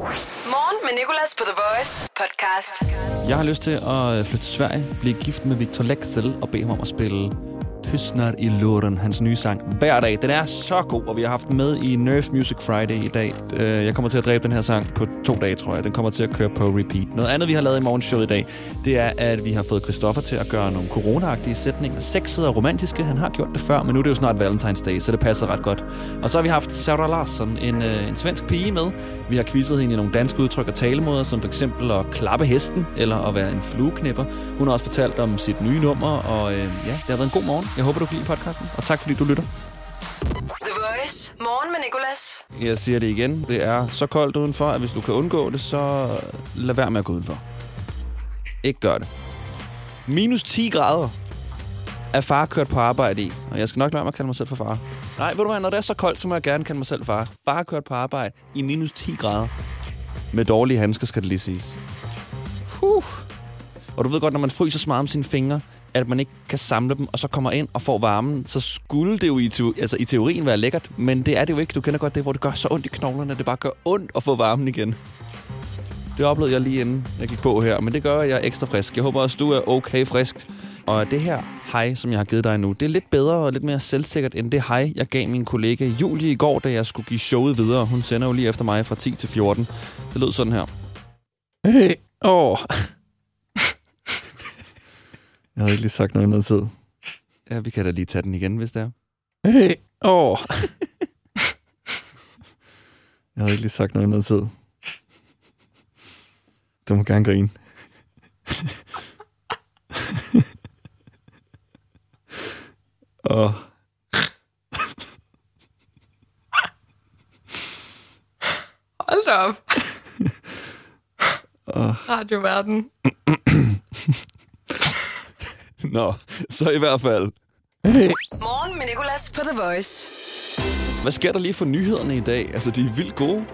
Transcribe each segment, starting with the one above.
Morgen med Nicolas på The Voice podcast. Jeg har lyst til at flytte til Sverige, blive gift med Victor Lexel og bede ham om at spille Pysnart i Låren, hans nye sang, hver dag. Den er så god, og vi har haft den med i Nerf Music Friday i dag. Øh, jeg kommer til at dræbe den her sang på to dage, tror jeg. Den kommer til at køre på repeat. Noget andet, vi har lavet i morgenshowet i dag, det er, at vi har fået Christoffer til at gøre nogle corona sætninger. Sexede og romantiske. Han har gjort det før, men nu er det jo snart Valentine's Day, så det passer ret godt. Og så har vi haft Sarah Larsson, en, øh, en svensk pige med. Vi har quizzet hende i nogle danske udtryk og talemåder, som for eksempel at klappe hesten, eller at være en flueknipper. Hun har også fortalt om sit nye nummer, og øh, ja, det har været en god morgen. Jeg håber, du kan lide podcasten, og tak fordi du lytter. The Voice. Morgen med Nicolas. Jeg siger det igen. Det er så koldt udenfor, at hvis du kan undgå det, så lad være med at gå udenfor. Ikke gør det. Minus 10 grader er far kørt på arbejde i. Og jeg skal nok lade mig at kalde mig selv for far. Nej, ved du hvad, når det er så koldt, så må jeg gerne kalde mig selv far. Far har kørt på arbejde i minus 10 grader. Med dårlige handsker, skal det lige siges. Huh. Og du ved godt, når man fryser så meget om sine fingre, at man ikke kan samle dem, og så kommer ind og får varmen, så skulle det jo i, te- altså, i teorien være lækkert, men det er det jo ikke. Du kender godt det, hvor det gør så ondt i knoglerne, at det bare gør ondt at få varmen igen. Det oplevede jeg lige inden jeg gik på her, men det gør, at jeg er ekstra frisk. Jeg håber også, du er okay frisk. Og det her hej, som jeg har givet dig nu, det er lidt bedre og lidt mere selvsikkert end det hej, jeg gav min kollega Julie i går, da jeg skulle give showet videre. Hun sender jo lige efter mig fra 10 til 14. Det lød sådan her. Hey, åh. Jeg havde ikke lige sagt noget i noget tid. Ja, vi kan da lige tage den igen, hvis det er. Hey, åh. Jeg havde ikke lige sagt noget i noget tid. Du må gerne grine. Åh. Hold da op. Radioverden. Nå, så i hvert fald. Morgen med Nicolas på The Voice. Hvad sker der lige for nyhederne i dag? Altså, de er vildt gode.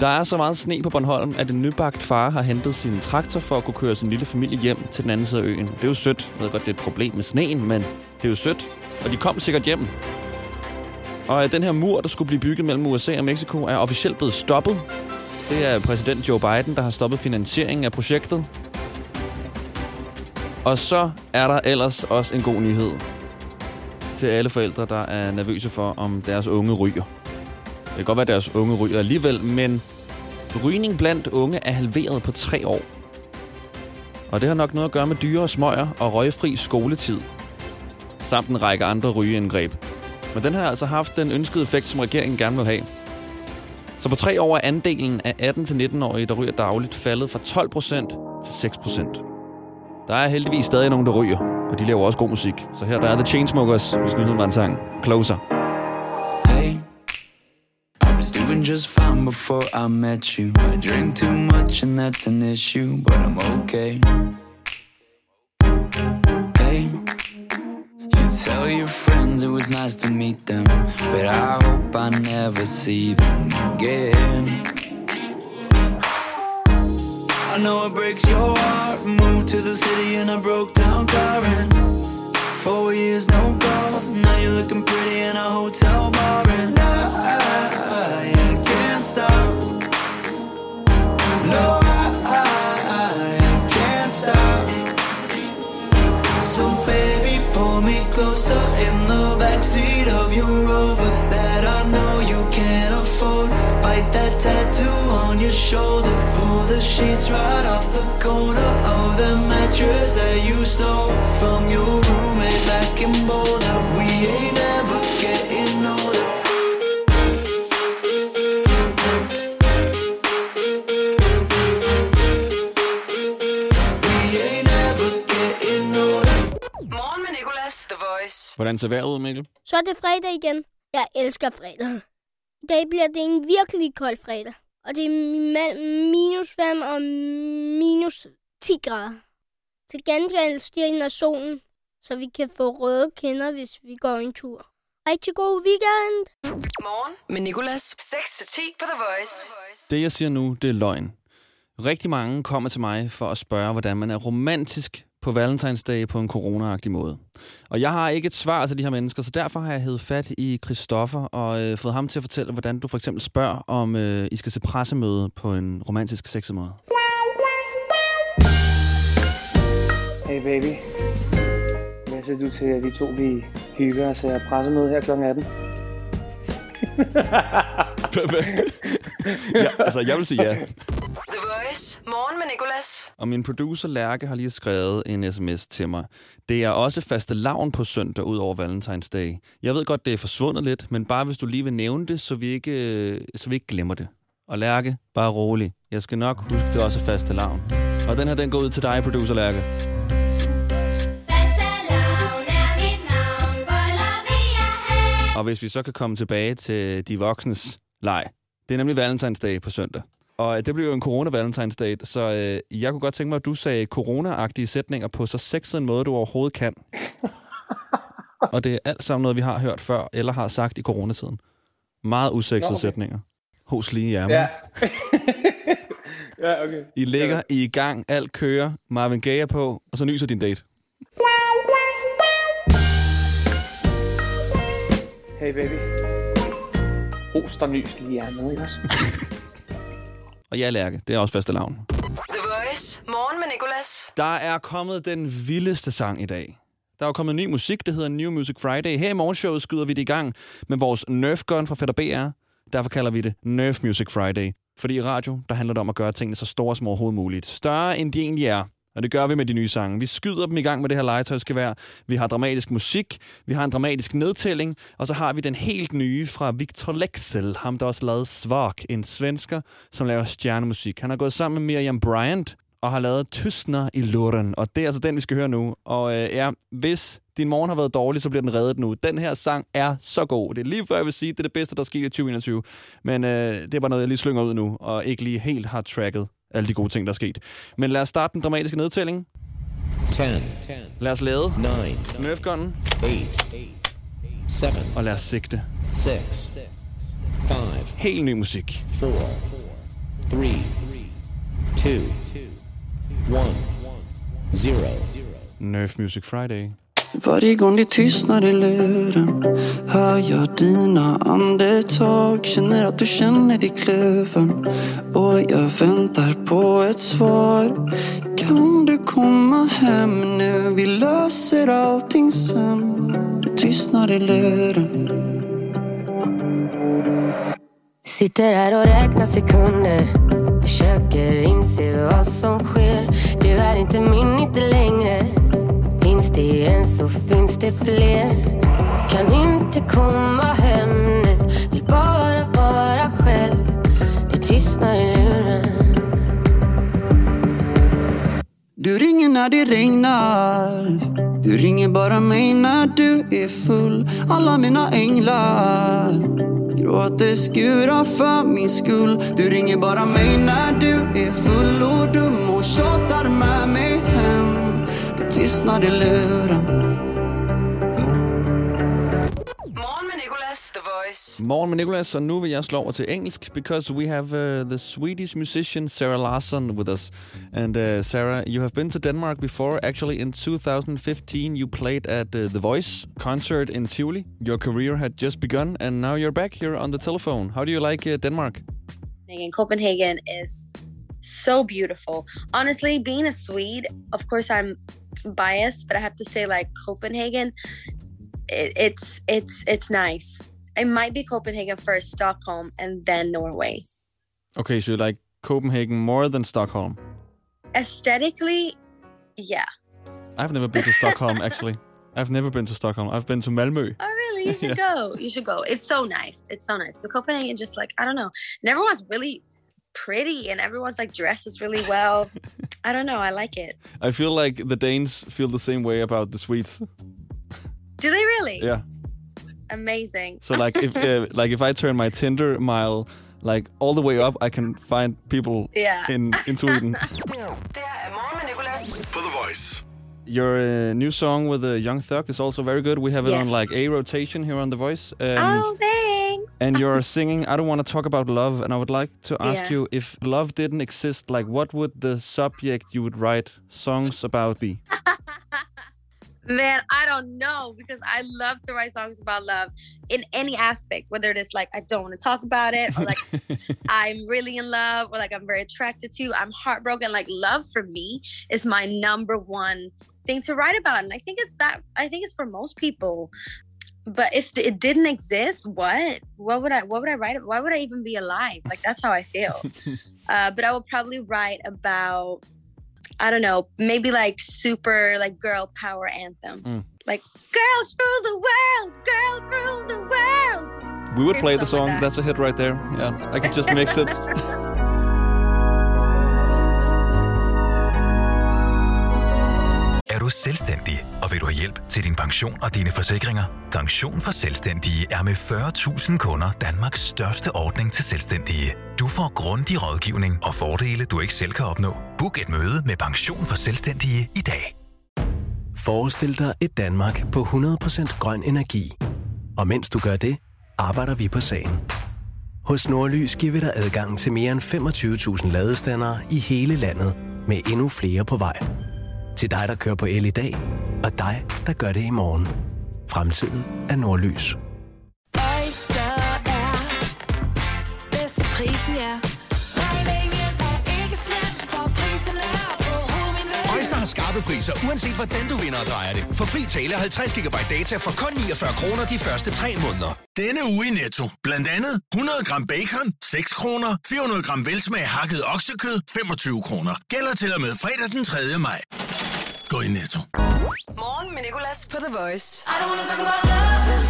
Der er så meget sne på Bornholm, at en nybagt far har hentet sin traktor for at kunne køre sin lille familie hjem til den anden side af øen. Det er jo sødt. Jeg ved godt, det er et problem med sneen, men det er jo sødt. Og de kom sikkert hjem. Og den her mur, der skulle blive bygget mellem USA og Mexico, er officielt blevet stoppet. Det er præsident Joe Biden, der har stoppet finansieringen af projektet. Og så er der ellers også en god nyhed til alle forældre, der er nervøse for, om deres unge ryger. Det kan godt være, at deres unge ryger alligevel, men rygning blandt unge er halveret på tre år. Og det har nok noget at gøre med dyre smøger og røgfri skoletid. Samt en række andre rygeindgreb. Men den har altså haft den ønskede effekt, som regeringen gerne vil have. Så på tre år er andelen af 18-19-årige, der ryger dagligt, faldet fra 12% til 6 der er heldigvis stadig nogen, der ryger, og de laver også god musik. Så her der er The Chainsmokers, hvis nyheden var en sang. Closer. Hey, I was doing just fine before I met you. I drink too much and that's an issue, but I'm okay. Hey, you tell your friends it was nice to meet them, but I hope I never see them again. I know it breaks your heart. Moved to the city in a broke down car and Four years, no calls. Now you're looking pretty in a hotel bar, and I, I I can't stop. No, I, I I can't stop. So baby, pull me closer in the backseat of your Rover that I know you can't afford. Bite that tattoo your shoulder. Pull the sheets right off the corner of the mattress that you stole from your roommate back in Boulder. We ain't never getting older. We ain't never getting older. Morgen med Nicolas. The Voice. Hvordan ser vejret ud, Mikkel? Så er det fredag igen. Jeg elsker fredag. I dag bliver det en virkelig kold fredag. Og det er mellem minus 5 og minus 10 grader. Til gengæld stiger solen, så vi kan få røde kinder, hvis vi går en tur. Rigtig god weekend! Morgen med Nicolas. 6-10 på The Voice. Det, jeg siger nu, det er løgn. Rigtig mange kommer til mig for at spørge, hvordan man er romantisk på Valentine's Day på en corona måde. Og jeg har ikke et svar til de her mennesker, så derfor har jeg hævet fat i Christoffer og øh, fået ham til at fortælle, hvordan du for eksempel spørger, om øh, I skal se pressemøde på en romantisk sexet måde. Hey baby. Hvad siger du til, at vi to vi hygger os af pressemøde her kl. 18? Perfekt. ja, altså, jeg vil sige ja. Morgen med Nicolas. Og min producer Lærke har lige skrevet en sms til mig. Det er også faste lavn på søndag ud over Valentine's Day. Jeg ved godt, det er forsvundet lidt, men bare hvis du lige vil nævne det, så vi ikke, så vi ikke glemmer det. Og Lærke, bare rolig. Jeg skal nok huske, det også er faste lavn. Og den her, den går ud til dig, producer Lærke. Og hvis vi så kan komme tilbage til de voksnes leg. Det er nemlig Valentine's Day på søndag. Og det bliver jo en corona-Valentine's Day, så øh, jeg kunne godt tænke mig, at du sagde corona-agtige sætninger på så sexet en måde, du overhovedet kan. og det er alt sammen noget, vi har hørt før, eller har sagt i coronatiden. Meget usexede okay. sætninger. Hos lige ærmen. Ja. ja, okay. I ligger, I er i gang, alt kører, Marvin Gaye er på, og så nyser din date. Hey baby. Host og nys lige er med, ikke også? Og ja, Lærke, det er også faste lavn. The Voice. Morgen med Nicolas. Der er kommet den vildeste sang i dag. Der er jo kommet ny musik, det hedder New Music Friday. Her i morgenshowet skyder vi det i gang med vores Nerf Gun fra Fætter BR. Derfor kalder vi det Nerf Music Friday. Fordi i radio, der handler det om at gøre tingene så store som overhovedet muligt. Større end de egentlig er. Og det gør vi med de nye sange. Vi skyder dem i gang med det her legetøjsgevær. Vi har dramatisk musik, vi har en dramatisk nedtælling, og så har vi den helt nye fra Victor Lexel, ham der også lavede Svark, en svensker, som laver stjernemusik. Han har gået sammen med Miriam Bryant og har lavet Tystner i Luren, og det er altså den, vi skal høre nu. Og øh, ja, hvis din morgen har været dårlig, så bliver den reddet nu. Den her sang er så god. Det er lige før, jeg vil sige, det er det bedste, der er sket i 2021. Men øh, det er bare noget, jeg lige slynger ud nu, og ikke lige helt har tracket alle de gode ting, der er sket. Men lad os starte den dramatiske nedtælling. 10, Lad os lade 9, nerfgunnen, 8, 7, og lad os sigte. 6, 5, Helt ny musik. 4, 3, 2, 1, 0. Nerf Music Friday. Varje gång det tystnar i luren hör jag dina andetag Känner att du känner dig kluven och jag väntar på ett svar. Kan du komma hem nu? Vi löser allting sen Det tystnar i luren Sitter här och räknar sekunder. Finns fler Kan inte komma hem nu. Vill bara vara själv. Det tystnar i luren. Du ringer när det regnar. Du ringer bara mig när du är full. Alla mina änglar. Gråter skurar för min skull. Du ringer bara mig när du är full. Och dum och tjatar med mig hem. Det tystnar i luren. Morgen med Nicolas, og nu vil jeg slå over til engelsk, because we have uh, the Swedish musician Sarah Larsson with us. And uh, Sarah, you have been to Denmark before. Actually, in 2015, you played at uh, The Voice concert in Tivoli. Your career had just begun, and now you're back here on the telephone. How do you like uh, Denmark? Copenhagen. Copenhagen is so beautiful. Honestly, being a Swede, of course I'm biased, but I have to say like Copenhagen, it, it's it's it's nice. It might be Copenhagen first, Stockholm, and then Norway. Okay, so you like Copenhagen more than Stockholm? Aesthetically, yeah. I've never been to Stockholm, actually. I've never been to Stockholm. I've been to Malmö. Oh really? You should go. You should go. It's so nice. It's so nice. But Copenhagen, just like I don't know, and everyone's really pretty, and everyone's like dresses really well. I don't know. I like it. I feel like the Danes feel the same way about the Swedes. Do they really? Yeah. Amazing. So like if uh, like if I turn my Tinder mile like all the way up, I can find people Yeah. in in Sweden. Det er morgen med Nicolas. På The Voice. Your uh, new song with uh, Young Thug is also very good. We have it on like a rotation here on The Voice. Um, oh, thanks. and you're singing I Don't Want to Talk About Love, and I would like to ask Yeah. you if love didn't exist, like what would the subject you would write songs about be? Man, I don't know because I love to write songs about love in any aspect, whether it is like I don't want to talk about it or like I'm really in love or like I'm very attracted to, I'm heartbroken. Like love for me is my number one thing to write about. And I think it's that I think it's for most people. But if it didn't exist, what? What would I what would I write? Why would I even be alive? Like that's how I feel. uh, but I would probably write about I don't know, maybe like super like girl power anthems. Mm. Like girls rule the world, girls rule the world. We would play the song. that. That's a hit right there. Yeah, I could just mix it. du selvstændig, og vil du have hjælp til din pension og dine forsikringer? Pension for Selvstændige er med 40.000 kunder Danmarks største ordning til selvstændige. Du får grundig rådgivning og fordele, du ikke selv kan opnå. Book et møde med Pension for Selvstændige i dag. Forestil dig et Danmark på 100% grøn energi. Og mens du gør det, arbejder vi på sagen. Hos Nordlys giver vi dig adgang til mere end 25.000 ladestandere i hele landet, med endnu flere på vej. Til dig, der kører på el i dag, og dig, der gør det i morgen. Fremtiden er Nordlys. Oyster er bedst til prisen, ja. Er er. Øjster har skarpe priser, uanset hvordan du vinder og drejer det. For fri tale 50 GB data for kun 49 kroner de første 3 måneder. Denne uge i Netto. Blandt andet 100 gram bacon, 6 kroner. 400 gram velsmag hakket oksekød, 25 kroner. Gælder til og med fredag den 3. maj. Gå i Netto. Morgen med Nicolas på The Voice. I don't wanna talk about love.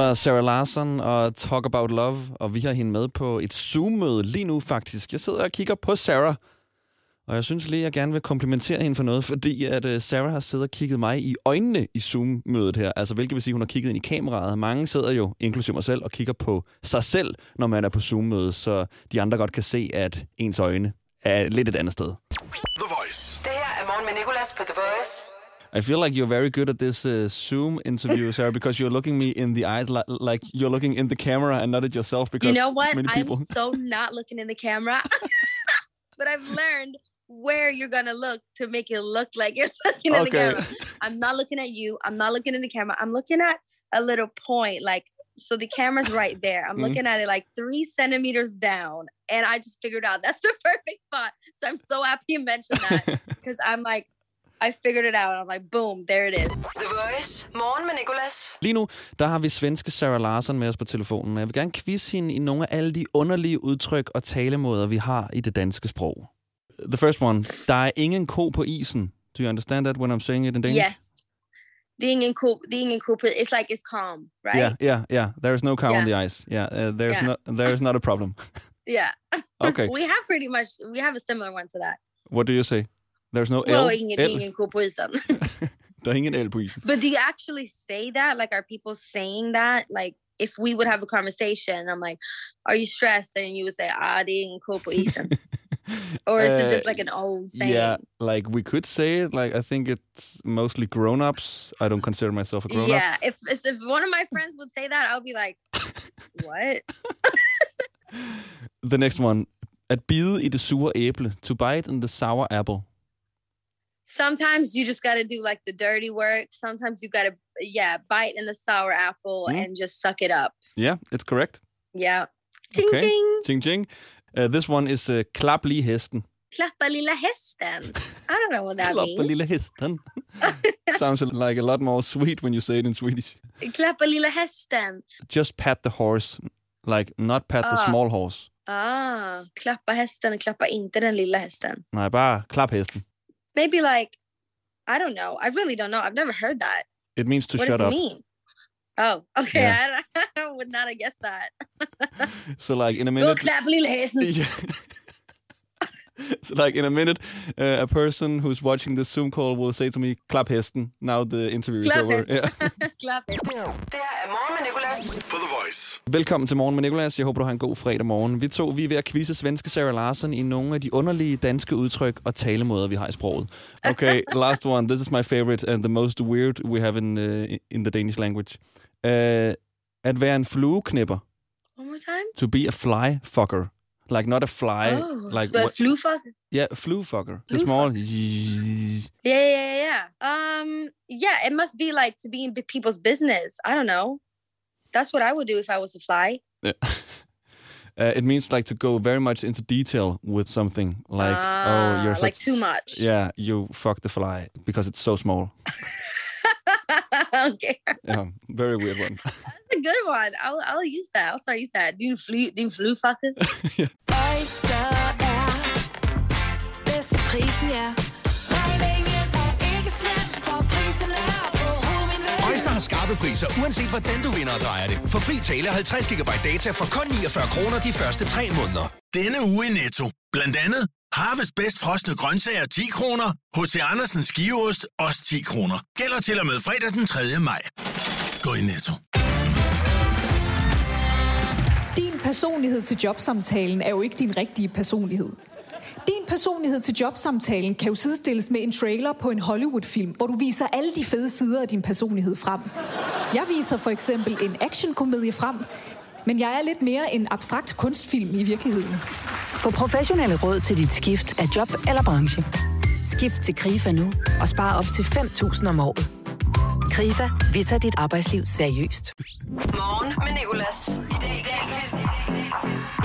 Var Sarah Larson og Talk About Love, og vi har hende med på et Zoom-møde lige nu faktisk. Jeg sidder og kigger på Sarah, og jeg synes lige, jeg gerne vil komplimentere hende for noget, fordi at uh, Sarah har siddet og kigget mig i øjnene i Zoom-mødet her, altså hvilket vil sige, hun har kigget ind i kameraet. Mange sidder jo, inklusive mig selv, og kigger på sig selv, når man er på Zoom-mødet, så de andre godt kan se, at ens øjne er lidt et andet sted. The Voice. Det her er morgen med Nicolas på The Voice. I feel like you're very good at this uh, Zoom interview, Sarah, because you're looking me in the eyes li- like you're looking in the camera and not at yourself because You know what? many I'm so not looking in the camera. but I've learned where you're gonna look to make it look like you're looking in the Okay. camera. I'm not looking at you. I'm not looking in the camera. I'm looking at a little point, like so the camera's right there. I'm Mhm. looking at it like three centimeters down, and I just figured out that's the perfect spot. So I'm so happy you mentioned that because I'm like, I figured it out. I'm like, boom, there it is. The Voice. Morgen med Nicolas. Lige nu, der har vi svenske Sarah Larsen med os på telefonen, og jeg vil gerne quizze hende i nogle af alle de underlige udtryk og talemåder, vi har i det danske sprog. The first one. Der er ingen ko på isen. Do you understand that when I'm saying it in Danish? Yes. The ingen cool, the ingen cool. It's like it's calm, right? Yeah, yeah, yeah. There is no cow on Yeah. the ice. Yeah, uh, there's Yeah. not there is not a problem. Yeah. Okay. we have pretty much we have a similar one to that. What do you say? There's no Well, L. ingen, L. ingen cool poison. Der er ingen L på isen. but do you actually say that? Like, are people saying that? Like, if we would have a conversation, I'm like, "Are you stressed?" and you would say, "Ah, det er ingen cool poison," or is it just Uh, like an old saying? Yeah, like we could say it. Like I think it's mostly grown-ups. I don't consider myself a grown-up. Yeah, if if one of my friends would say that, I'll be like, "What?" The next one. At bide i det sure æble. To bite in the sour apple. Sometimes you just got to do like the dirty work. Sometimes you got to, yeah, bite in the sour apple Mm. and just suck it up. Yeah, it's correct. Yeah. Ching okay. ching. Ching ching. Uh, this one is uh, klap lige hesten. Klappa lilla hästen. I don't know what that Klappa means. lille hesten. Sounds like a lot more sweet when you say it in Swedish. Klappa lilla hästen. Just pat the horse. Like not pat the Ah. small horse. Ah, klappa hästen, klappa inte den lilla hästen. Nej, bare klap hesten. Maybe like, I don't know. I really don't know. I've never heard that. It means to what shut does up. it mean? Oh, okay. Yeah. I, I would not have guessed that. So like in a minute. klappa lilla hästen. Yeah. so like in a minute, uh, a person who's watching the Zoom call will say to me, "Klap hesten." Now the interview is Klap over. hesten. Yeah. Klap. Det her er morgen med Nicolas. På The Voice. Velkommen til Morgen med Nicolas. Jeg håber, du har en god fredag morgen. Vi to vi er ved at quizze svenske Sarah Larsen i nogle af de underlige danske udtryk og talemåder, vi har i sproget. Okay, last one. This is my favorite and the most weird we have in, uh, in the Danish language. Uh, at være en flueknipper. One more time. To be a fly fucker. Like not a fly. Oh, like but what- flu fuck. Yeah, flu fucker. The small. Yeah, yeah, yeah, yeah. Um, yeah, it must be like to be in people's business. I don't know. That's what I would do if I was a fly. Yeah. Uh, it means like to go very much into detail with something. Like, Ah, oh, you're like such- too much. Yeah, you fuck the fly because it's so small. okay, Yeah, very weird one. A good one. I'll I'll use that. I'll start use that. Din flu, din flu fucker. Oyster er bedst til prisen, ja. Regningen er ikke slem, for prisen er på hovedet. Øjster har skarpe priser, uanset hvordan du vinder og drejer det. For fri tale 50 GB data for kun 49 kroner de første 3 måneder. Denne uge i Netto. Blandt andet Harvest bedst frosne grøntsager 10 kroner. H.C. Andersens skiveost også 10 kroner. Gælder til og med fredag den 3. maj. Gå i Netto. Personlighed til jobsamtalen er jo ikke din rigtige personlighed. Din personlighed til jobsamtalen kan jo sidestilles med en trailer på en Hollywood-film, hvor du viser alle de fede sider af din personlighed frem. Jeg viser for eksempel en actionkomedie frem, men jeg er lidt mere en abstrakt kunstfilm i virkeligheden. Få professionelle råd til dit skift af job eller branche. Skift til KRIFA nu og spare op til 5.000 om året. KRIFA, vi tager dit arbejdsliv seriøst. Morgen med Nicolas. I dag i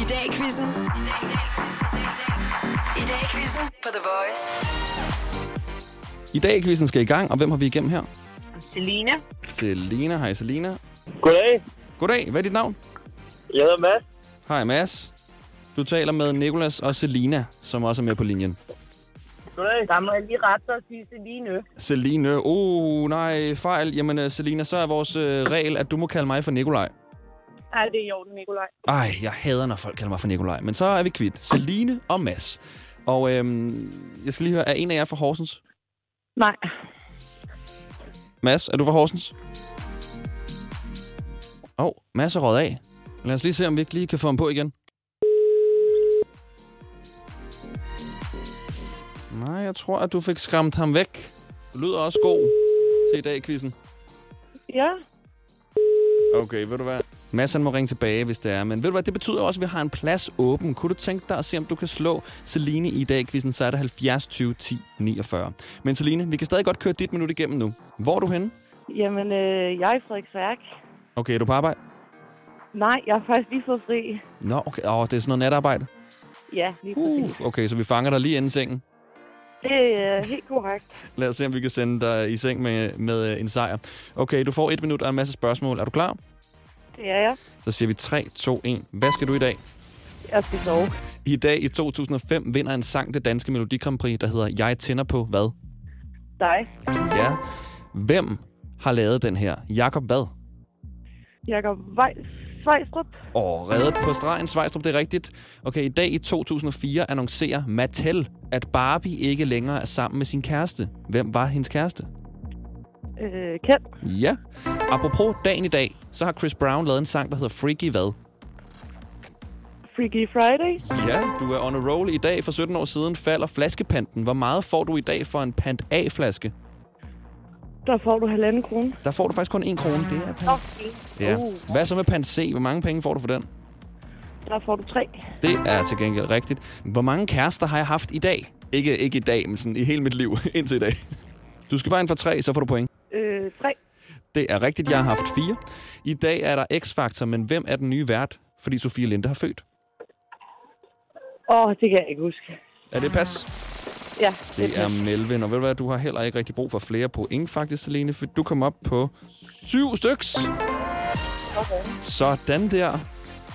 quizzen. I dag i quizzen. I dag i quizzen på The Voice. I dag quizzen skal i gang, og hvem har vi igennem her? Selina. Selina. Hej Selina. Goddag. Goddag. Hvad er dit navn? Jeg hedder Mads. Hej Mads. Du taler med Nikolas og Selina, som også er med på linjen. Goddag. Der må jeg lige rette dig og sige Celine. Celine. Oh, nej, fejl. Jamen, uh, Selina, så er vores uh, regel, at du må kalde mig for Nikolaj. Ej, det er i orden, Nikolaj. Ej, jeg hader, når folk kalder mig for Nikolaj. Men så er vi kvidt. Celine og Mads. Og øhm, jeg skal lige høre, er en af jer fra Horsens? Nej. Mads, er du fra Horsens? Åh, oh, Mads er røget af. Lad os lige se, om vi ikke lige kan få ham på igen. Nej, jeg tror, at du fik skræmt ham væk. Du lyder også god til i dag, quizzen. Ja. Okay, ved du hvad? Mads han må ringe tilbage, hvis det er. Men ved du hvad, det betyder også, at vi har en plads åben. Kunne du tænke dig at se, om du kan slå Celine i dag, quizzen, så er det 70 20 10 49. Men Celine, vi kan stadig godt køre dit minut igennem nu. Hvor er du henne? Jamen, øh, jeg er i Frederiksværk. Okay, er du på arbejde? Nej, jeg har faktisk lige fået fri. Nå, okay. Åh, det er sådan noget natarbejde. Ja, lige præcis. Uh, okay, så vi fanger dig lige inden sengen. Det er helt korrekt. Lad os se, om vi kan sende dig i seng med, med øh, en sejr. Okay, du får et minut og en masse spørgsmål. Er du klar? Det er jeg. Så siger vi 3, 2, 1. Hvad skal du i dag? Jeg skal sove. I dag i 2005 vinder en sang det danske Melodi Grand Prix, der hedder Jeg tænder på hvad? Dig. Ja. Hvem har lavet den her? Jakob hvad? Jakob. Svejstrup. Og reddet på stregen, Svejstrup, det er rigtigt. Okay, i dag i 2004 annoncerer Mattel, at Barbie ikke længere er sammen med sin kæreste. Hvem var hendes kæreste? Øh, Kent. Ja. Apropos dagen i dag, så har Chris Brown lavet en sang, der hedder Freaky hvad? Freaky Friday. Ja, du er on a roll. I dag for 17 år siden falder flaskepanten. Hvor meget får du i dag for en pant A-flaske? Der får du halvanden krone. Der får du faktisk kun 1 krone. Det er pant. Okay. Ja. Uh, Hvad så med pant C? Hvor mange penge får du for den? der får du tre. Det er til gengæld rigtigt. Hvor mange kærester har jeg haft i dag? Ikke, ikke i dag, men sådan i hele mit liv indtil i dag. Du skal bare ind for tre, så får du point. Øh, tre. Det er rigtigt, jeg har haft fire. I dag er der X-Factor, men hvem er den nye vært? Fordi Sofie Linde har født. Åh, oh, det kan jeg ikke huske. Er det pas? Ja, Det er Melvin, og ved du hvad, du har heller ikke rigtig brug for flere point faktisk, Selene, for du kom op på syv styks. Okay. Sådan der.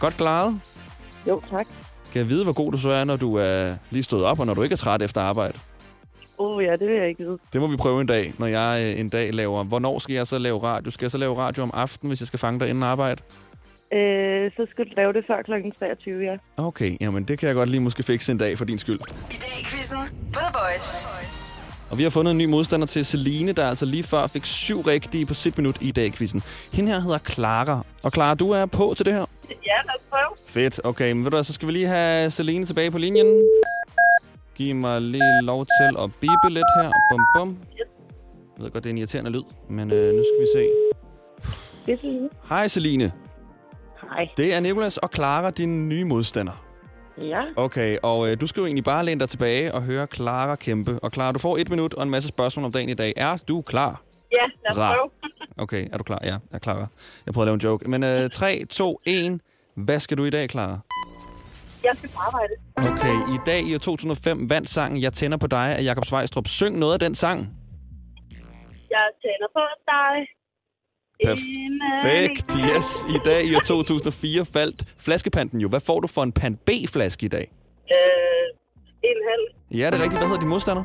Godt klaret. Jo, tak. Kan jeg vide, hvor god du så er, når du er lige stået op, og når du ikke er træt efter arbejde? Åh, oh, ja, det vil jeg ikke vide. Det må vi prøve en dag, når jeg øh, en dag laver... Hvornår skal jeg så lave radio? Skal jeg så lave radio om aftenen, hvis jeg skal fange dig inden arbejde? Øh, så skal du lave det før kl. 23, ja. Okay, jamen det kan jeg godt lige måske fikse en dag for din skyld. I dag i quizzen på The Voice. Og vi har fundet en ny modstander til Celine, der altså lige før fik syv rigtige på sit minut i dag i quizzen. Hende her hedder Clara. Og Clara, du er på til det her? Ja, lad os prøve. Fedt. Okay, men ved du hvad, så skal vi lige have Celine tilbage på linjen. Giv mig lige lov til at bibe lidt her. Bum, bum. Jeg ved godt, det er en irriterende lyd, men øh, nu skal vi se. Det er fint. Hej Celine. Hej. Det er Nikolas og Clara, din nye modstander. Ja. Okay, og øh, du skal jo egentlig bare læne dig tilbage og høre Clara kæmpe. Og Clara, du får et minut og en masse spørgsmål om dagen i dag. Er du klar? Ja, lad os prøve. Okay, er du klar? Ja, jeg er klar. Jeg prøver at lave en joke. Men øh, 3, 2, 1. Hvad skal du i dag, Clara? Jeg skal på arbejde. Okay, i dag i år 2005 vandt sangen Jeg tænder på dig af Jakob Svejstrup. Syng noget af den sang. Jeg tænder på dig. Perfekt, yes. I dag i år 2004 faldt flaskepanten jo. Hvad får du for en pant B-flaske i dag? Øh, en halv. Ja, det er rigtigt. Hvad hedder din modstander?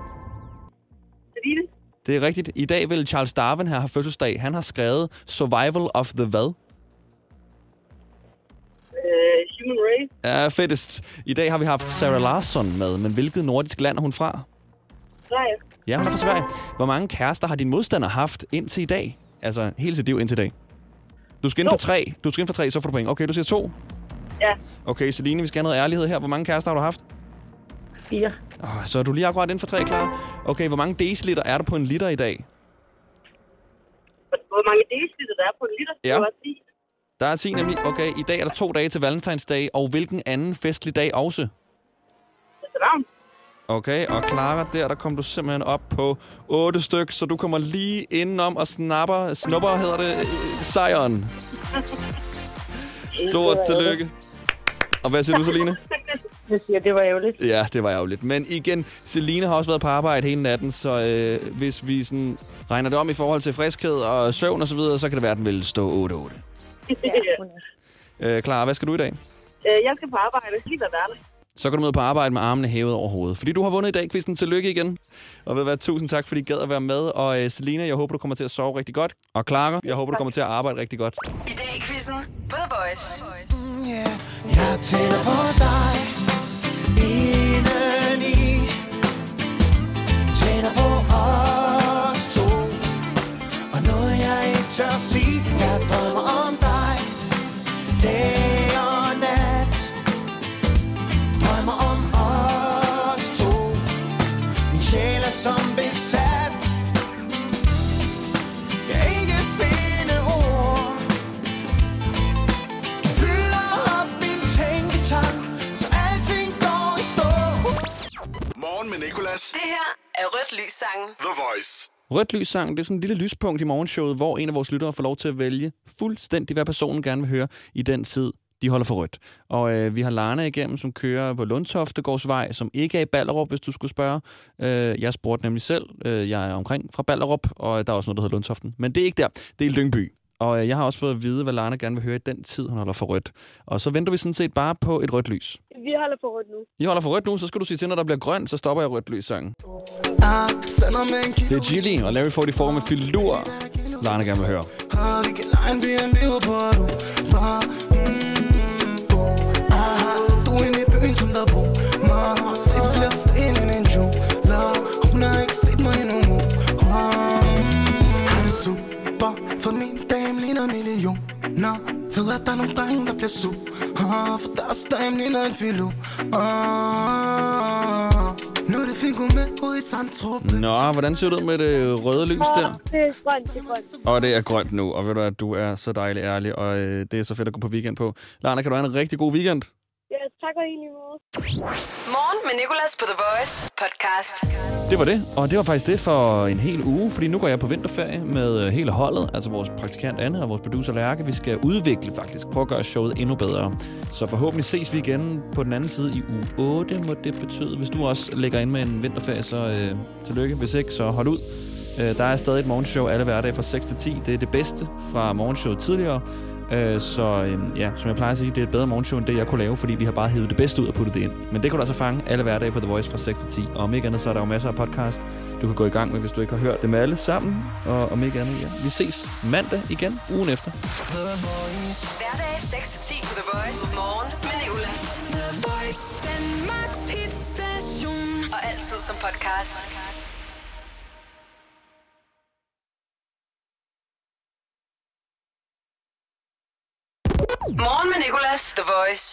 Celine. Det er rigtigt. I dag vil Charles Darwin her have fødselsdag. Han har skrevet Survival of the hvad? Human race. Ja, fettest. I dag har vi haft Sarah Larsson med, men hvilket nordisk land er hun fra? Sverige. Ja, hun er fra Sverige. Hvor mange kærester har din modstander haft indtil i dag? Altså, hele sit liv indtil i dag. Du skal ind for tre. Du skal ind for tre, så får du point. Okay, du siger to. Ja. Okay, Celine, vi skal have noget ærlighed her. Hvor mange kærester har du haft? Fire. Oh, så er du lige akkurat inden for tre, klar. Okay, hvor mange deciliter er der på en liter i dag? Hvor mange deciliter der er på en liter? Ja. Det var 10. Der er 10 nemlig. Okay, i dag er der to dage til Valentinsdag, og hvilken anden festlig dag også? Okay, og Clara, der, der kom du simpelthen op på 8 styk, så du kommer lige indenom og snapper, snupper, hedder det, øh, sejren. Stort tillykke. Og hvad siger du, Celine? Jeg siger, det var ærgerligt. Ja, det var ærgerligt. Men igen, Celine har også været på arbejde hele natten, så øh, hvis vi sådan regner det om i forhold til friskhed og søvn og så videre, så kan det være, at den vil stå 8-8. Øh, Clara, hvad skal du i dag? Øh, jeg skal på arbejde. Helt af verden. Så kan du møde på arbejde med armene hævet over hovedet. Fordi du har vundet i dag, Kvisten. Tillykke igen. Og ved hvad, tusind tak, fordi I gad at være med. Og øh, Selina, jeg håber, du kommer til at sove rigtig godt. Og Clara, jeg håber, du kommer til at arbejde rigtig godt. I dag i quizzen på The Voice. Jeg tænder på dig indeni Tænder på os to Og noget jeg ikke tør sige Jeg drømmer Dag og nat Drømmer om os to Min sjæl er som besat kan ikke finde ord Du fylder op min tænketank Så alting går i stå Morgen med Nicolas. Det her er Rødt Lys sangen. The Voice. Rødt lys sang, det er sådan et lille lyspunkt i morgenshowet, hvor en af vores lyttere får lov til at vælge fuldstændig, hvad personen gerne vil høre i den tid, de holder for rødt. Og øh, vi har Lana igennem, som kører på Lundtoftegårdsvej, som ikke er i Ballerup, hvis du skulle spørge. Øh, jeg spurgte nemlig selv. Øh, jeg er omkring fra Ballerup, og der er også noget, der hedder Lundtoften. Men det er ikke der. Det er Lyngby. Og øh, jeg har også fået at vide, hvad Lana gerne vil høre i den tid, hun holder for rødt. Og så venter vi sådan set bare på et rødt lys. Vi holder på rødt nu. I holder for rødt nu, så skal du sige til, når der bliver grønt, så stopper jeg rødt lys sangen. Det er Gilly og Larry 44 med Filur. Lana gerne vil høre. Du er inde i byen som der bor Man har set flere sten end en jeweler Hun har ikke set mig endnu nu Har det super For min dame ligner millioner Ved at der er nogle drenge der bliver sur ah, For deres dame ligner en filo ah, Nu er det finger med ud i Sandtrup Nå, hvordan ser det ud med det røde lys der? Det er grønt, det er grønt. Og det er grønt nu, og ved du at du er så dejlig ærlig, og øh, det er så fedt at gå på weekend på. Lana, kan du have en rigtig god weekend? Tak og i lige måde. Morgen med Nicolas på The Voice podcast. Det var det, og det var faktisk det for en hel uge, fordi nu går jeg på vinterferie med øh, hele holdet, altså vores praktikant Anne og vores producer Lærke. Vi skal udvikle faktisk, prøve at gøre showet endnu bedre. Så forhåbentlig ses vi igen på den anden side i uge 8, må det betyde. Hvis du også lægger ind med en vinterferie, så øh, tillykke. Hvis ikke, så hold ud. Øh, der er stadig et morgenshow alle hverdage fra 6 til 10. Det er det bedste fra morgenshowet tidligere. Øh, så øh, ja, som jeg plejer at sige, det er et bedre morgenshow, end det, jeg kunne lave, fordi vi har bare hævet det bedste ud og puttet det ind. Men det kan du altså fange alle hverdage på The Voice fra 6 til 10. Og om ikke andet, så er der jo masser af podcast, du kan gå i gang med, hvis du ikke har hørt dem alle sammen. Og om ikke andet, ja. Vi ses mandag igen, ugen efter. Hverdag 6-10 på The Voice. Morgen med Nicolas. The Voice, Danmarks hitstation. Og altid som podcast. Morgen med Nicolas. The Voice.